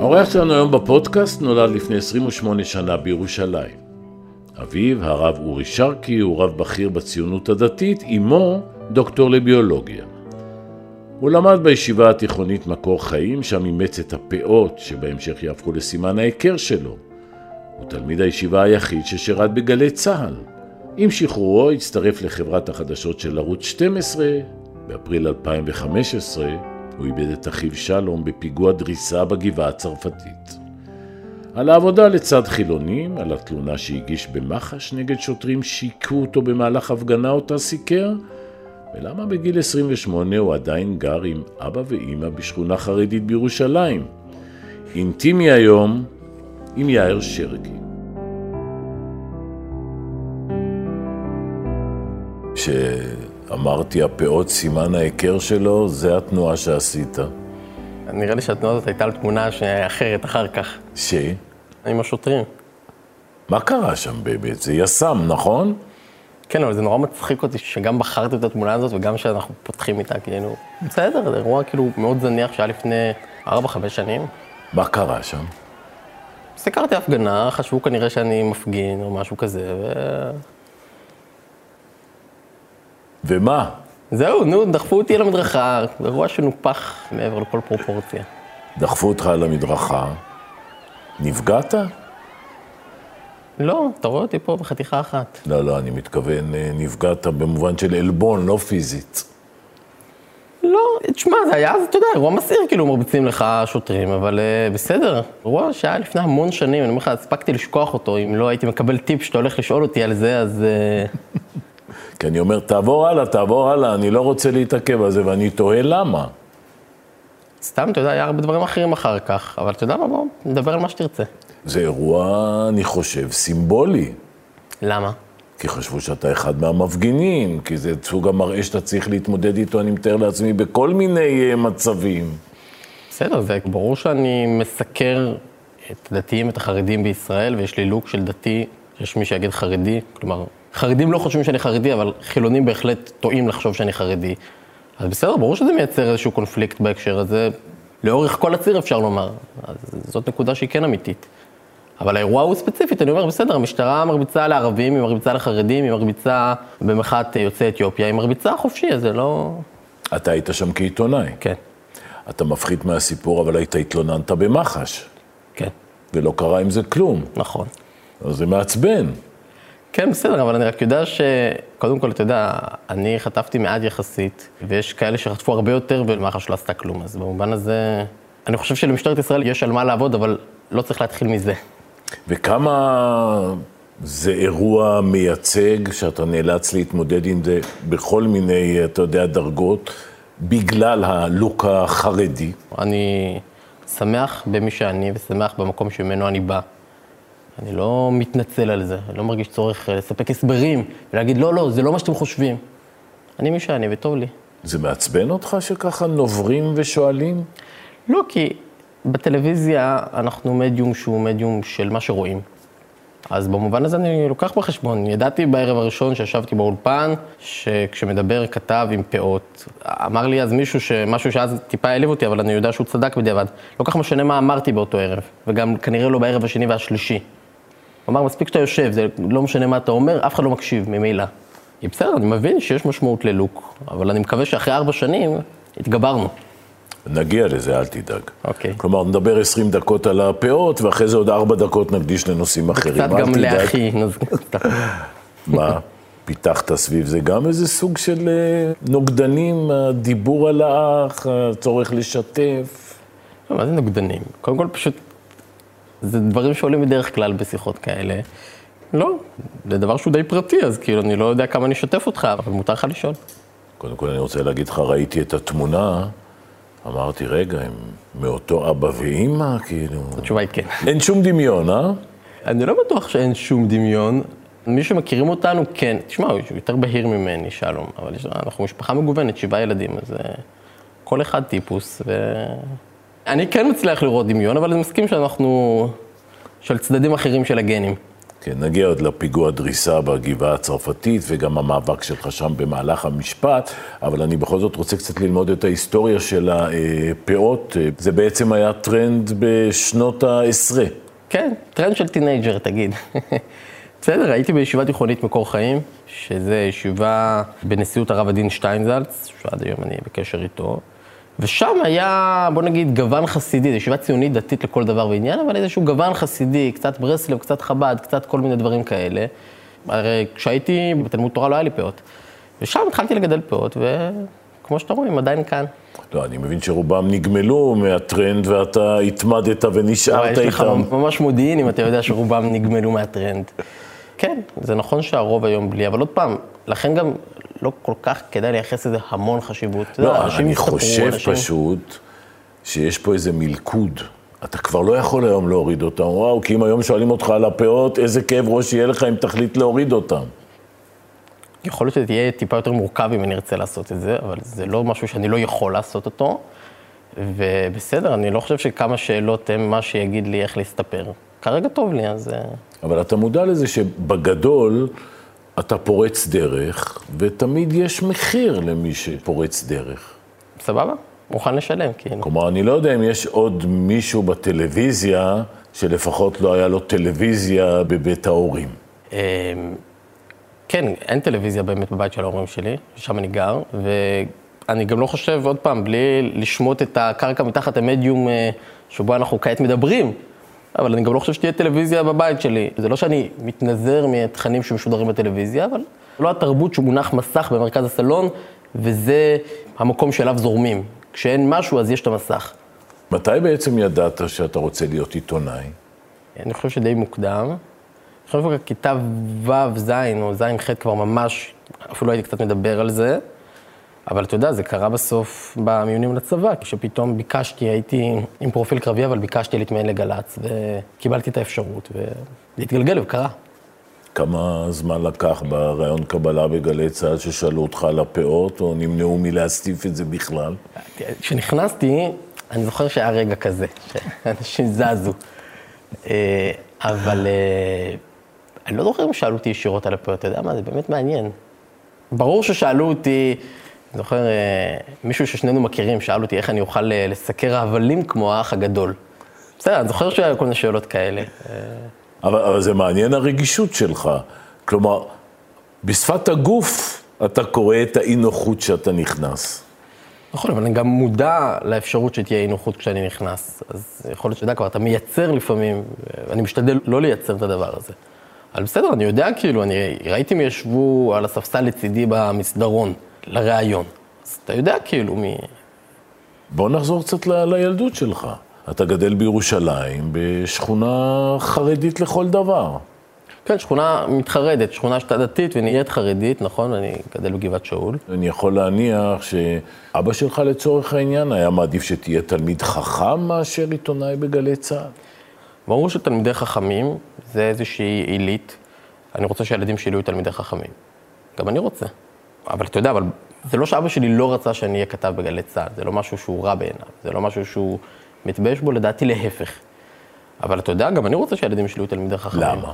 האורח שלנו היום בפודקאסט נולד לפני 28 שנה בירושלים. אביו, הרב אורי שרקי, הוא רב בכיר בציונות הדתית, אמו, דוקטור לביולוגיה. הוא למד בישיבה התיכונית מקור חיים, שם אימץ את הפאות, שבהמשך יהפכו לסימן ההיכר שלו. הוא תלמיד הישיבה היחיד ששירת בגלי צה"ל. עם שחרורו הצטרף לחברת החדשות של ערוץ 12. באפריל 2015 הוא איבד את אחיו שלום בפיגוע דריסה בגבעה הצרפתית. על העבודה לצד חילונים, על התלונה שהגיש במח"ש נגד שוטרים שהיכו אותו במהלך הפגנה אותה סיקר, ולמה בגיל 28 הוא עדיין גר עם אבא ואימא בשכונה חרדית בירושלים. אינטימי היום עם יאיר שרקי. כשאמרתי הפאות סימן ההיכר שלו, זה התנועה שעשית. נראה לי שהתנועה הזאת הייתה על תמונה אחרת אחר כך. ש? עם השוטרים. מה קרה שם באמת? זה יס"מ, נכון? כן, אבל זה נורא מצחיק אותי שגם בחרתי את התמונה הזאת וגם שאנחנו פותחים איתה, כאילו, בסדר, זה אירוע כאילו מאוד זניח שהיה לפני 4-5 שנים. מה קרה שם? סיקרתי הפגנה, חשבו כנראה שאני מפגין או משהו כזה, ו... ומה? זהו, נו, דחפו אותי על המדרכה, אירוע שנופח מעבר לכל פרופורציה. דחפו אותך על המדרכה, נפגעת? לא, אתה רואה אותי פה בחתיכה אחת. לא, לא, אני מתכוון, אה, נפגעת במובן של עלבון, לא פיזית. לא, תשמע, זה היה, אתה יודע, אירוע מסעיר, כאילו מרביצים לך שוטרים, אבל uh, בסדר. אירוע שהיה לפני המון שנים, אני אומר לך, הספקתי לשכוח אותו, אם לא הייתי מקבל טיפ שאתה הולך לשאול אותי על זה, אז... Uh... כי אני אומר, תעבור הלאה, תעבור הלאה, אני לא רוצה להתעכב על זה, ואני תוהה למה. סתם, אתה יודע, היה הרבה דברים אחרים אחר כך, אבל אתה יודע מה, בוא, נדבר על מה שתרצה. זה אירוע, אני חושב, סימבולי. למה? כי חשבו שאתה אחד מהמפגינים, כי זה סוג המראה שאתה צריך להתמודד איתו, אני מתאר לעצמי, בכל מיני uh, מצבים. בסדר, זה ברור שאני מסקר את הדתיים, את החרדים בישראל, ויש לי לוק של דתי, יש מי שיגיד חרדי, כלומר, חרדים לא חושבים שאני חרדי, אבל חילונים בהחלט טועים לחשוב שאני חרדי. אז בסדר, ברור שזה מייצר איזשהו קונפליקט בהקשר הזה. לאורך כל הציר אפשר לומר. אז זאת נקודה שהיא כן אמיתית. אבל האירוע הוא ספציפית, אני אומר, בסדר, המשטרה מרביצה לערבים, היא מרביצה לחרדים, היא מרביצה במחאת יוצאי אתיופיה, היא מרביצה חופשי, אז זה לא... אתה היית שם כעיתונאי. כן. אתה מפחית מהסיפור, אבל היית התלוננת במח"ש. כן. ולא קרה עם זה כלום. נכון. אז זה מעצבן. כן, בסדר, אבל אני רק יודע שקודם כל, אתה יודע, אני חטפתי מעט יחסית, ויש כאלה שחטפו הרבה יותר ומח"ש לא עשתה כלום, אז במובן הזה, אני חושב שלמשטרת ישראל יש על מה לעבוד, אבל לא צריך להתחיל מזה. וכמה זה אירוע מייצג, שאתה נאלץ להתמודד עם זה בכל מיני, אתה יודע, דרגות, בגלל הלוק החרדי? אני שמח במי שאני ושמח במקום שממנו אני בא. אני לא מתנצל על זה, אני לא מרגיש צורך אה, לספק הסברים ולהגיד, לא, לא, זה לא מה שאתם חושבים. אני מי שאני וטוב לי. זה מעצבן אותך שככה נוברים ושואלים? לא, כי בטלוויזיה אנחנו מדיום שהוא מדיום של מה שרואים. אז במובן הזה אני לוקח בחשבון. ידעתי בערב הראשון שישבתי באולפן, שכשמדבר כתב עם פאות. אמר לי אז מישהו, משהו שאז טיפה העליב אותי, אבל אני יודע שהוא צדק בדיעבד. לא כך משנה מה אמרתי באותו ערב, וגם כנראה לא בערב השני והשלישי. אמר, מספיק שאתה יושב, זה לא משנה מה אתה אומר, אף אחד לא מקשיב ממילא. בסדר, אני מבין שיש משמעות ללוק, אבל אני מקווה שאחרי ארבע שנים התגברנו. נגיע לזה, אל תדאג. אוקיי. כלומר, נדבר 20 דקות על הפאות, ואחרי זה עוד 4 דקות נקדיש לנושאים אחרים. קצת גם לאחי. מה, פיתחת סביב זה גם איזה סוג של אה, נוגדנים, הדיבור על האח, הצורך לשתף? מה זה נוגדנים? קודם כל פשוט, זה דברים שעולים בדרך כלל בשיחות כאלה. לא, זה דבר שהוא די פרטי, אז כאילו, אני לא יודע כמה אני אשתף אותך, אבל מותר לך לשאול. קודם כל אני רוצה להגיד לך, ראיתי את התמונה. אמרתי, רגע, הם מאותו אבא ואימא, כאילו... התשובה היא כן. אין שום דמיון, אה? אני לא בטוח שאין שום דמיון. מי שמכירים אותנו, כן. תשמע, הוא יותר בהיר ממני, שלום, אבל יש, אנחנו משפחה מגוונת, שבעה ילדים, אז אה, כל אחד טיפוס, ו... אני כן מצליח לראות דמיון, אבל אני מסכים שאנחנו... של צדדים אחרים של הגנים. כן, נגיע עוד לפיגוע דריסה בגבעה הצרפתית וגם המאבק שלך שם במהלך המשפט, אבל אני בכל זאת רוצה קצת ללמוד את ההיסטוריה של הפאות. זה בעצם היה טרנד בשנות העשרה. כן, טרנד של teenager, תגיד. בסדר, הייתי בישיבה תיכונית מקור חיים, שזה ישיבה בנשיאות הרב עדין שטיינזלץ, שעד היום אני בקשר איתו. ושם היה, בוא נגיד, גוון חסידי, זו ישיבה ציונית דתית לכל דבר ועניין, אבל איזשהו גוון חסידי, קצת ברסלב, קצת חב"ד, קצת כל מיני דברים כאלה. הרי כשהייתי בתלמוד תורה לא היה לי פאות. ושם התחלתי לגדל פאות, וכמו שאתה רואה, הם עדיין כאן. לא, אני מבין שרובם נגמלו מהטרנד ואתה התמדת ונשארת איתם. יש לך ממש מודיעין אם אתה יודע שרובם נגמלו מהטרנד. כן, זה נכון שהרוב היום בלי, אבל עוד פעם, לכן גם לא כל כך כדאי לייחס לזה המון חשיבות. לא, אני חושב אנשים... פשוט שיש פה איזה מלכוד. אתה כבר לא יכול היום להוריד אותם. וואו, כי אם היום שואלים אותך על הפאות, איזה כאב ראש יהיה לך אם תחליט להוריד אותם. יכול להיות שזה יהיה טיפה יותר מורכב אם אני ארצה לעשות את זה, אבל זה לא משהו שאני לא יכול לעשות אותו. ובסדר, אני לא חושב שכמה שאלות הם מה שיגיד לי איך להסתפר. כרגע טוב לי, אז... אה, אבל אתה מודע לזה שבגדול אתה פורץ דרך, ותמיד יש מחיר למי שפורץ דרך. סבבה, מוכן לשלם, כאילו. כלומר, אני לא יודע אם יש עוד מישהו בטלוויזיה שלפחות לא היה לו טלוויזיה בבית ההורים. אמ, כן, אין טלוויזיה באמת בבית של ההורים שלי, שם אני גר, ואני גם לא חושב, עוד פעם, בלי לשמוט את הקרקע מתחת המדיום אה, שבו אנחנו כעת מדברים, אבל אני גם לא חושב שתהיה טלוויזיה בבית שלי. זה לא שאני מתנזר מתכנים שמשודרים בטלוויזיה, אבל לא התרבות שמונח מסך במרכז הסלון, וזה המקום שאליו זורמים. כשאין משהו, אז יש את המסך. מתי בעצם ידעת שאתה רוצה להיות עיתונאי? אני חושב שדי מוקדם. אני חושב שכיתה ו', ז' או ז', ח' כבר ממש, אפילו הייתי קצת מדבר על זה. אבל אתה יודע, זה קרה בסוף במיונים לצבא, כשפתאום ביקשתי, הייתי עם פרופיל קרבי, אבל ביקשתי להתמיין לגל"צ, וקיבלתי את האפשרות, וזה התגלגל וקרה. כמה זמן לקח ברעיון קבלה בגלי צה"ל ששאלו אותך על הפאות, או נמנעו מלהסטיף את זה בכלל? כשנכנסתי, אני זוכר שהיה רגע כזה, שאנשים זזו. אה, אבל אה, אני לא זוכר אם שאלו אותי ישירות על הפאות, אתה יודע מה, זה באמת מעניין. ברור ששאלו אותי, זוכר, אה, מישהו ששנינו מכירים שאל אותי איך אני אוכל אה, לסקר ההבלים כמו האח הגדול. בסדר, אני זוכר שהיה כל מיני שאלות כאלה. אה. אבל, אבל זה מעניין הרגישות שלך. כלומר, בשפת הגוף אתה קורא את האי-נוחות שאתה נכנס. נכון, אבל אני גם מודע לאפשרות שתהיה אי-נוחות כשאני נכנס. אז יכול להיות שאתה יודע כבר, אתה מייצר לפעמים, אני משתדל לא לייצר את הדבר הזה. אבל בסדר, אני יודע כאילו, אני ראיתי מי ישבו על הספסל לצידי במסדרון. לראיון. אז אתה יודע כאילו מי... בוא נחזור קצת ל- לילדות שלך. אתה גדל בירושלים, בשכונה חרדית לכל דבר. כן, שכונה מתחרדת, שכונה שאתה דתית ונהיית חרדית, נכון? אני גדל בגבעת שאול. אני יכול להניח שאבא שלך לצורך העניין היה מעדיף שתהיה תלמיד חכם מאשר עיתונאי בגלי צה"ל. ברור שתלמידי חכמים זה איזושהי עילית. אני רוצה שהילדים שלי יהיו תלמידי חכמים. גם אני רוצה. אבל אתה יודע, אבל זה לא שאבא שלי לא רצה שאני אהיה כתב בגלי צה"ל, זה לא משהו שהוא רע בעיניו, זה לא משהו שהוא מתבייש בו, לדעתי להפך. אבל אתה יודע, גם אני רוצה שהילדים שלי יהיו תלמידי חכמים. למה?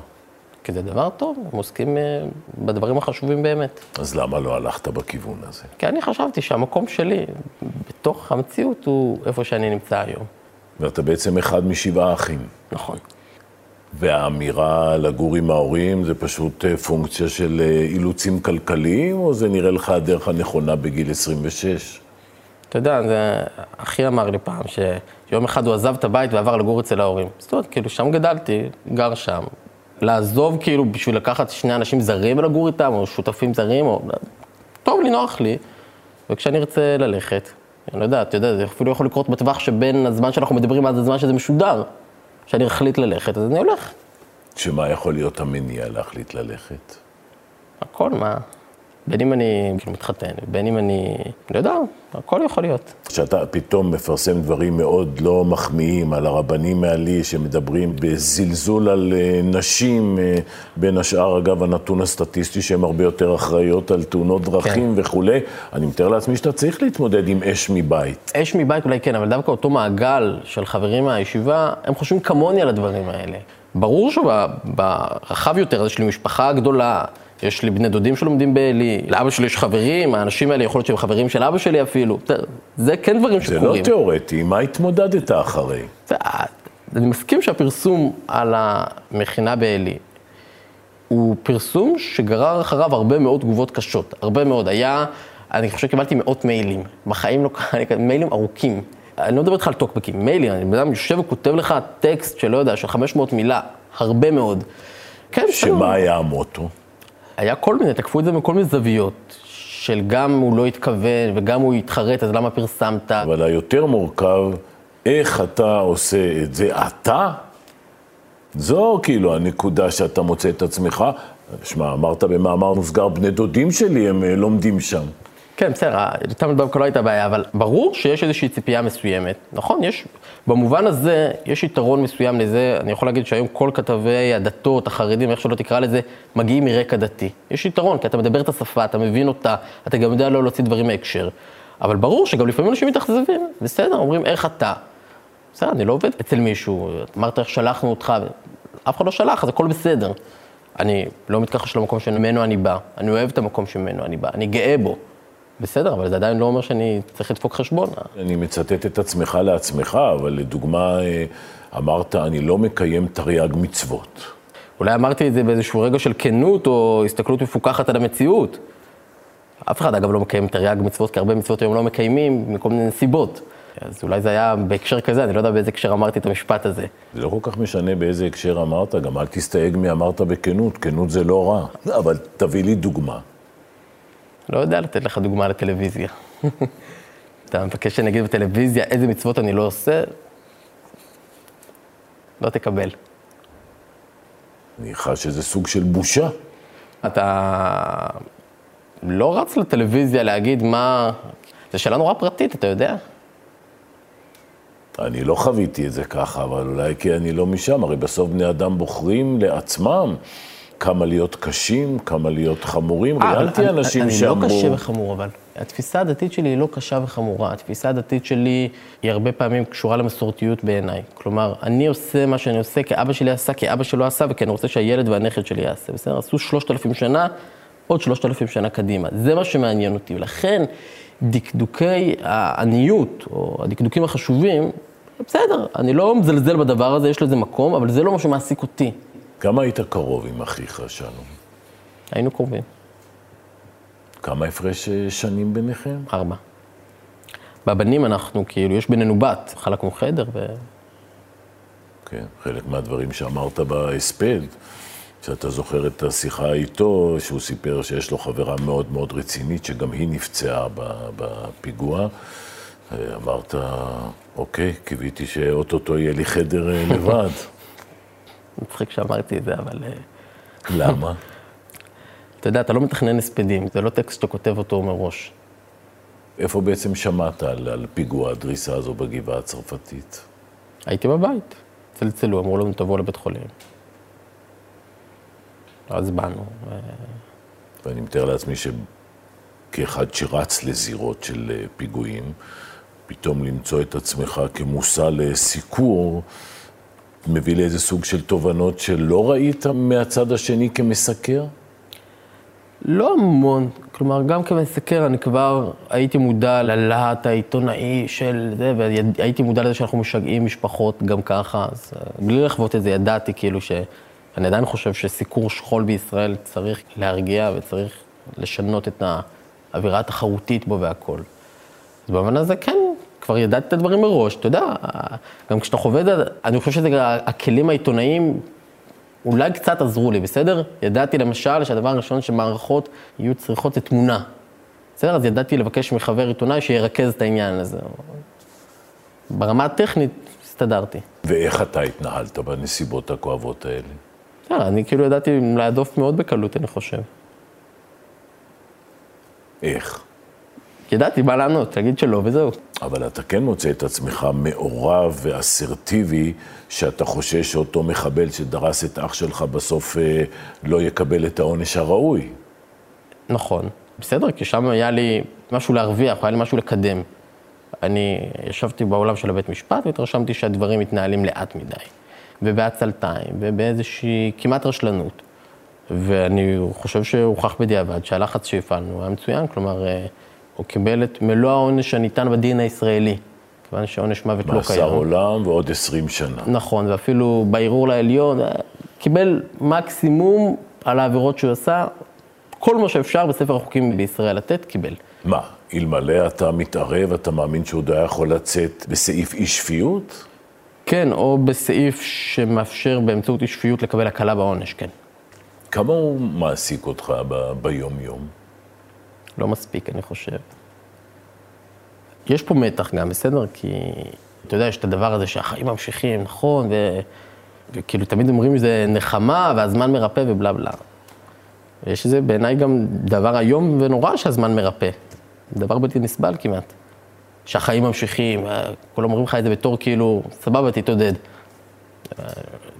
כי זה דבר טוב, הם עוסקים אה, בדברים החשובים באמת. אז למה לא הלכת בכיוון הזה? כי אני חשבתי שהמקום שלי, בתוך המציאות, הוא איפה שאני נמצא היום. ואתה בעצם אחד משבעה אחים. נכון. והאמירה לגור עם ההורים זה פשוט אה, פונקציה של אה, אילוצים כלכליים, או זה נראה לך הדרך הנכונה בגיל 26? אתה יודע, זה... אחי אמר לי פעם שיום אחד הוא עזב את הבית ועבר לגור אצל ההורים. זאת אומרת, כאילו, שם גדלתי, גר שם. לעזוב, כאילו, בשביל לקחת שני אנשים זרים ולגור איתם, או שותפים זרים, או... טוב לי, נוח לי. וכשאני ארצה ללכת, אני לא יודע, אתה יודע, זה אפילו יכול לקרות בטווח שבין הזמן שאנחנו מדברים עד הזמן שזה משודר. שאני אחליט ללכת, אז אני הולך. שמה יכול להיות המניע להחליט ללכת? הכל, מה? בין אם אני כאילו מתחתן, בין אם אני, לא יודע, הכל יכול להיות. כשאתה פתאום מפרסם דברים מאוד לא מחמיאים על הרבנים מעלי, שמדברים בזלזול על אה, נשים, אה, בין השאר, אגב, הנתון הסטטיסטי שהן הרבה יותר אחראיות על תאונות דרכים כן. וכולי, אני מתאר לעצמי שאתה צריך להתמודד עם אש מבית. אש מבית אולי כן, אבל דווקא אותו מעגל של חברים מהישיבה, הם חושבים כמוני על הדברים האלה. ברור שברחב יותר, אז יש לי משפחה גדולה, יש לי בני דודים שלומדים בעלי, לאבא שלי יש חברים, האנשים האלה יכול להיות שהם חברים של אבא שלי אפילו. זה כן דברים זה שקורים. לא תיאורטי, מה התמודדת אחרי? זה- אני מסכים שהפרסום על המכינה בעלי הוא פרסום שגרר אחריו הרבה מאוד תגובות קשות, הרבה מאוד. היה, אני חושב שקיבלתי מאות מיילים, בחיים לא קראתי, מיילים ארוכים. אני לא מדבר איתך על טוקבקים, מיילים, אני בן אדם יושב וכותב לך טקסט שלא יודע, של 500 מילה, הרבה מאוד. כן. שמה היה המוטו? היה כל מיני, תקפו את זה מכל מיני זוויות, של גם הוא לא התכוון וגם הוא התחרט, אז למה פרסמת? אבל היותר מורכב, איך אתה עושה את זה אתה? זו כאילו הנקודה שאתה מוצא את עצמך. שמע, אמרת במאמר מוסגר, בני דודים שלי, הם אה, לומדים שם. כן, בסדר, יותר דווקא לא הייתה בעיה, אבל ברור שיש איזושהי ציפייה מסוימת. נכון, יש, במובן הזה, יש יתרון מסוים לזה, אני יכול להגיד שהיום כל כתבי הדתות, החרדים, איך שלא תקרא לזה, מגיעים מרקע דתי. יש יתרון, כי אתה מדבר את השפה, אתה מבין אותה, אתה גם יודע לא להוציא דברים מהקשר. אבל ברור שגם לפעמים אנשים מתאכזבים, בסדר, אומרים, איך אתה? בסדר, אני לא עובד אצל מישהו, אמרת איך שלחנו אותך, אף אחד לא שלח, אז הכל בסדר. אני לא מתכחש למקום שממנו אני בא, אני אוהב את המקום שממנו אני בא, אני גאה בו. בסדר, אבל זה עדיין לא אומר שאני צריך לדפוק חשבון. אני מצטט את עצמך לעצמך, אבל לדוגמה, אה, אמרת, אני לא מקיים תרי"ג מצוות. אולי אמרתי את זה באיזשהו רגע של כנות או הסתכלות מפוקחת על המציאות. אף אחד, אגב, לא מקיים תרי"ג מצוות, כי הרבה מצוות היום לא מקיימים מכל מיני נסיבות. אז אולי זה היה בהקשר כזה, אני לא יודע באיזה הקשר אמרתי את המשפט הזה. זה לא כל כך משנה באיזה הקשר אמרת, גם אל תסתייג מי אמרת בכנות, כנות זה לא רע. אבל תביא לי דוגמה. לא יודע לתת לך דוגמה לטלוויזיה. אתה מבקש שאני אגיד בטלוויזיה איזה מצוות אני לא עושה? לא תקבל. אני חש שזה סוג של בושה. אתה לא רץ לטלוויזיה להגיד מה... זו שאלה נורא פרטית, אתה יודע? אני לא חוויתי את זה ככה, אבל אולי כי אני לא משם. הרי בסוף בני אדם בוחרים לעצמם כמה להיות קשים, כמה להיות חמורים. אה, ראיינתי אני- אנשים אני שאמרו... לא קשה וחמור, אבל התפיסה הדתית שלי היא לא קשה וחמורה. התפיסה הדתית שלי היא הרבה פעמים קשורה למסורתיות בעיניי. כלומר, אני עושה מה שאני עושה כי אבא שלי עשה, כי אבא שלו עשה, וכי אני רוצה שהילד והנכד שלי יעשה, בסדר? עשו שלושת אלפים שנה, עוד שלושת אלפים שנה קדימה. זה מה שמעניין אותי. ולכן, דקדוקי העניות, או הדקדוקים החשובים, בסדר, אני לא מזלזל בדבר הזה, יש לזה מקום, אבל זה לא מה שמעסיק אותי. כמה היית קרוב עם אחיך, שלום? היינו קרובים, כמה הפרש אה, שנים ביניכם? ארבע. בבנים אנחנו, כאילו, יש בינינו בת, חלקנו חדר, ו... כן, חלק מהדברים שאמרת בהספד, שאתה זוכר את השיחה איתו, שהוא סיפר שיש לו חברה מאוד מאוד רצינית, שגם היא נפצעה בפיגוע. אה, אמרת, אוקיי, קיוויתי שאו-טו-טו יהיה לי חדר אה, לבד. מצחיק שאמרתי את זה, אבל... אה, למה? אתה יודע, אתה לא מתכנן הספדים, זה לא טקסט שאתה כותב אותו מראש. איפה בעצם שמעת על, על פיגוע הדריסה הזו בגבעה הצרפתית? הייתי בבית, צלצלו, אמרו לנו, תבואו לבית חולים. אז באנו. ו- ואני מתאר לעצמי שכאחד שרץ לזירות של אה, פיגועים, פתאום למצוא את עצמך כמושא לסיקור, מביא לאיזה סוג של תובנות שלא ראית מהצד השני כמסקר? לא המון, כלומר, גם כמסקר אני כבר הייתי מודע ללהט העיתונאי של זה, והייתי מודע לזה שאנחנו משגעים משפחות גם ככה, אז אה, בלי לחוות את זה ידעתי כאילו ש... אני עדיין חושב שסיקור שכול בישראל צריך להרגיע וצריך לשנות את האווירה התחרותית בו והכל. אז במובן הזה כן, כבר ידעתי את הדברים מראש, אתה יודע, גם כשאתה חווה את זה, אני חושב שזה הכלים העיתונאיים אולי קצת עזרו לי, בסדר? ידעתי למשל שהדבר הראשון שמערכות יהיו צריכות זה תמונה. בסדר? אז ידעתי לבקש מחבר עיתונאי שירכז את העניין הזה. ברמה הטכנית הסתדרתי. ואיך אתה התנהלת בנסיבות הכואבות האלה? בסדר, אני כאילו ידעתי להדוף מאוד בקלות, אני חושב. איך? ידעתי מה לענות, להגיד שלא וזהו. אבל אתה כן מוצא את עצמך מעורב ואסרטיבי, שאתה חושש שאותו מחבל שדרס את אח שלך בסוף אה, לא יקבל את העונש הראוי. נכון. בסדר, כי שם היה לי משהו להרוויח, היה לי משהו לקדם. אני ישבתי באולם של הבית משפט והתרשמתי שהדברים מתנהלים לאט מדי. ובעצלתיים, ובאיזושהי כמעט רשלנות. ואני חושב שהוכח בדיעבד שהלחץ שהפעלנו היה מצוין, כלומר, אה, הוא קיבל את מלוא העונש הניתן בדין הישראלי, כיוון שעונש מוות לא קיים. מאסר עולם ועוד 20 שנה. נכון, ואפילו בערעור לעליון, אה, קיבל מקסימום על העבירות שהוא עשה, כל מה שאפשר בספר החוקים בישראל לתת, קיבל. מה, אלמלא אתה מתערב, אתה מאמין שהוא עוד היה יכול לצאת בסעיף אי שפיות? כן, או בסעיף שמאפשר באמצעות אי שפיות לקבל הקלה בעונש, כן. כמה הוא מעסיק אותך ב- ביום-יום? לא מספיק, אני חושב. יש פה מתח גם, בסדר? כי אתה יודע, יש את הדבר הזה שהחיים ממשיכים, נכון? ו... וכאילו תמיד אומרים שזה נחמה והזמן מרפא ובלה בלה. ויש איזה בעיניי גם דבר איום ונורא שהזמן מרפא. דבר בלתי נסבל כמעט. שהחיים ממשיכים, אה, כולם אומרים לך את זה בתור כאילו, סבבה, תתעודד. אה,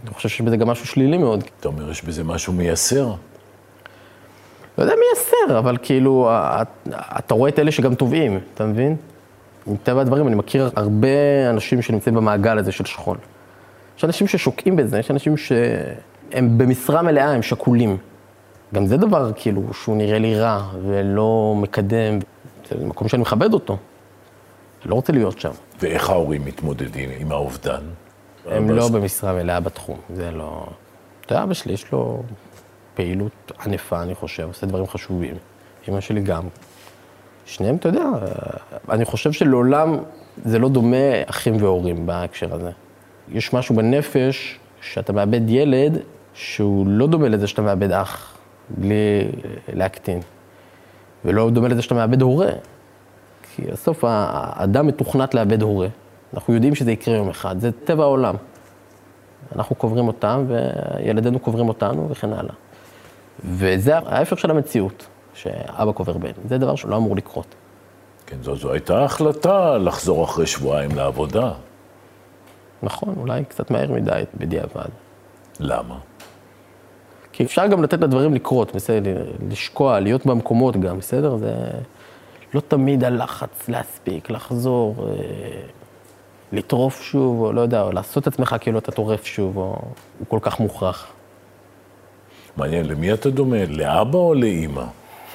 אני חושב שיש בזה גם משהו שלילי מאוד. אתה אומר, יש בזה משהו מייסר? יסר, אבל כאילו, אתה רואה את אלה שגם תובעים, אתה מבין? מטבע הדברים, אני מכיר הרבה אנשים שנמצאים במעגל הזה של שכול. יש אנשים ששוקעים בזה, יש אנשים שהם במשרה מלאה, הם שקולים. גם זה דבר כאילו שהוא נראה לי רע ולא מקדם, זה מקום שאני מכבד אותו. אני לא רוצה להיות שם. ואיך ההורים מתמודדים עם האובדן? הם לא במשרה מלאה בתחום, זה לא... אתה יודע, אבא שלי יש לו פעילות ענפה, אני חושב, עושה דברים חשובים. אמא שלי גם. שניהם, אתה יודע, אני חושב שלעולם זה לא דומה אחים והורים בהקשר הזה. יש משהו בנפש שאתה מאבד ילד שהוא לא דומה לזה שאתה מאבד אח, בלי להקטין. ולא דומה לזה שאתה מאבד הורה. כי בסוף האדם מתוכנת לאבד הורה. אנחנו יודעים שזה יקרה יום אחד, זה טבע העולם. אנחנו קוברים אותם וילדינו קוברים אותנו וכן הלאה. וזה ההפך של המציאות, שאבא קובר בן. זה דבר שלא אמור לקרות. כן, זו, זו הייתה החלטה לחזור אחרי שבועיים לעבודה. נכון, אולי קצת מהר מדי בדיעבד. למה? כי אפשר גם לתת לדברים לקרות, בסדר, לשקוע, להיות במקומות גם, בסדר? זה לא תמיד הלחץ להספיק, לחזור, אה, לטרוף שוב, או לא יודע, או לעשות את עצמך כאילו אתה טורף שוב, או הוא כל כך מוכרח. מעניין, למי אתה דומה? לאבא או לאימא?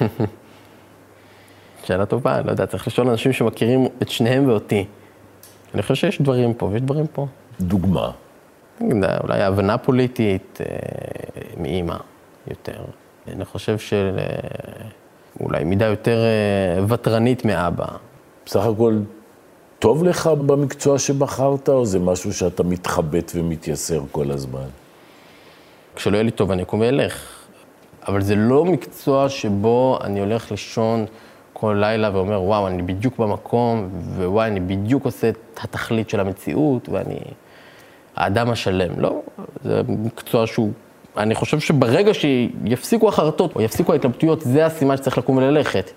שאלה טובה, לא יודע, צריך לשאול אנשים שמכירים את שניהם ואותי. אני חושב שיש דברים פה, ויש דברים פה. דוגמה. אולי הבנה פוליטית אה, מאימא יותר. אני חושב שאולי מידה יותר אה, ותרנית מאבא. בסך הכל, טוב לך במקצוע שבחרת, או זה משהו שאתה מתחבט ומתייסר כל הזמן? כשלא יהיה לי טוב אני אקום ואלך. אבל זה לא מקצוע שבו אני הולך לישון כל לילה ואומר, וואו, אני בדיוק במקום, ווואי, אני בדיוק עושה את התכלית של המציאות, ואני האדם השלם. לא, זה מקצוע שהוא... אני חושב שברגע שיפסיקו החרטות, או יפסיקו ההתלבטויות, זה הסימן שצריך לקום וללכת.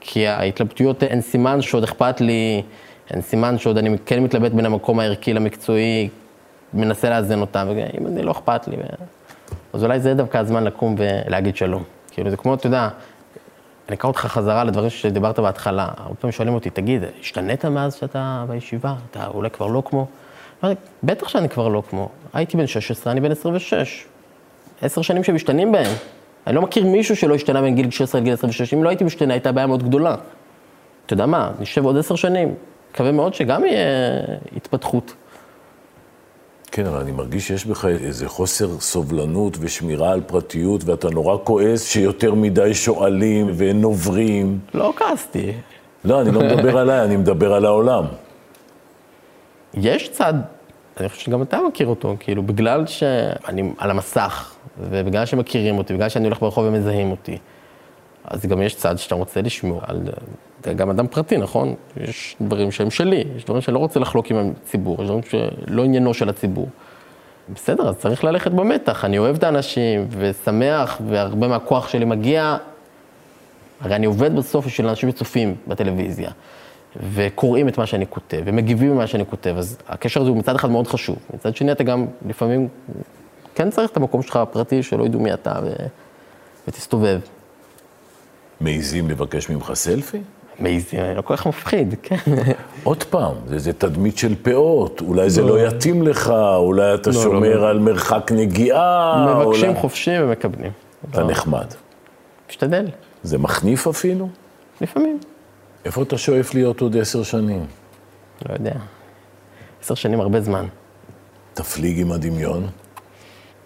כי ההתלבטויות הן סימן שעוד אכפת לי, הן סימן שעוד אני כן מתלבט בין המקום הערכי למקצועי, מנסה לאזן אותם, ואם אני לא אכפת לי, אז אולי זה דווקא הזמן לקום ולהגיד שלום. כאילו, זה כמו, אתה יודע, אני אקרא אותך חזרה לדברים שדיברת בהתחלה. הרבה פעמים שואלים אותי, תגיד, השתנית מאז שאתה בישיבה? אתה אולי כבר לא כמו? בטח שאני כבר לא כמו. הייתי בן 16, אני בן 26. עשר שנים שמשתנים בהם. אני לא מכיר מישהו שלא השתנה בין גיל 16 לגיל 26. אם לא הייתי משתנה, הייתה בעיה מאוד גדולה. אתה יודע מה, נשב עוד עשר שנים. מקווה מאוד שגם יהיה התפתחות. כן, אבל אני מרגיש שיש בך איזה חוסר סובלנות ושמירה על פרטיות, ואתה נורא כועס שיותר מדי שואלים ונוברים. לא כעסתי. לא, אני לא מדבר עליי, אני מדבר על העולם. יש צד, אני חושב שגם אתה מכיר אותו, כאילו, בגלל שאני על המסך, ובגלל שמכירים אותי, בגלל שאני הולך ברחוב ומזהים אותי, אז גם יש צד שאתה רוצה לשמור על... אתה גם אדם פרטי, נכון? יש דברים שהם שלי, יש דברים שאני לא רוצה לחלוק עם הציבור, יש דברים שלא עניינו של הציבור. בסדר, אז צריך ללכת במתח. אני אוהב את האנשים, ושמח, והרבה מהכוח שלי מגיע... הרי אני עובד בסוף בשביל אנשים שצופים בטלוויזיה, וקוראים את מה שאני כותב, ומגיבים ממה שאני כותב, אז הקשר הזה הוא מצד אחד מאוד חשוב. מצד שני, אתה גם לפעמים כן צריך את המקום שלך הפרטי, שלא ידעו מי אתה, ו... ותסתובב. מעיזים לבקש ממך סלפי? מייזים, לא כל כך מפחיד, כן. עוד פעם, זה, זה תדמית של פאות, אולי זה לא יתאים לך, אולי אתה שומר על מרחק נגיעה. מבקשים אולי... חופשי ומקבלים. אתה נחמד. משתדל, זה מחניף אפילו? לפעמים. איפה אתה שואף להיות עוד עשר שנים? לא יודע. עשר שנים הרבה זמן. תפליג עם הדמיון,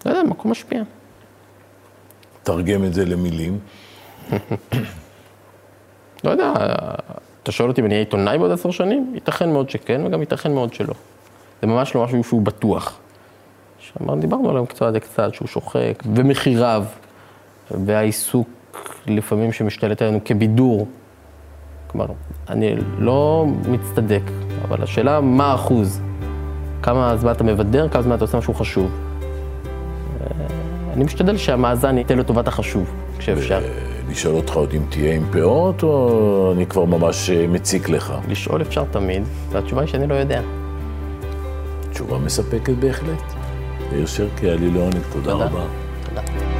לא יודע, מקום משפיע. תרגם את זה למילים. לא יודע, אתה שואל אותי אם אני אהיה עיתונאי בעוד עשר שנים? ייתכן מאוד שכן, וגם ייתכן מאוד שלא. זה ממש לא משהו שהוא בטוח. שאמרנו, דיברנו עליו קצת קצת, שהוא שוחק, ומחיריו, והעיסוק לפעמים שמשתלט עלינו כבידור. כלומר, אני לא מצטדק, אבל השאלה מה האחוז. כמה זמן אתה מבדר, כמה זמן אתה עושה משהו חשוב. אה, אני משתדל שהמאזן ייתן לטובת החשוב, כשאפשר. לשאול אותך עוד אם תהיה עם פאות, או אני כבר ממש אה, מציק לך? לשאול אפשר תמיד, והתשובה היא שאני לא יודע. תשובה מספקת בהחלט. יאיר שרקי, היה לי לעונג, תודה תודה. רבה. תודה.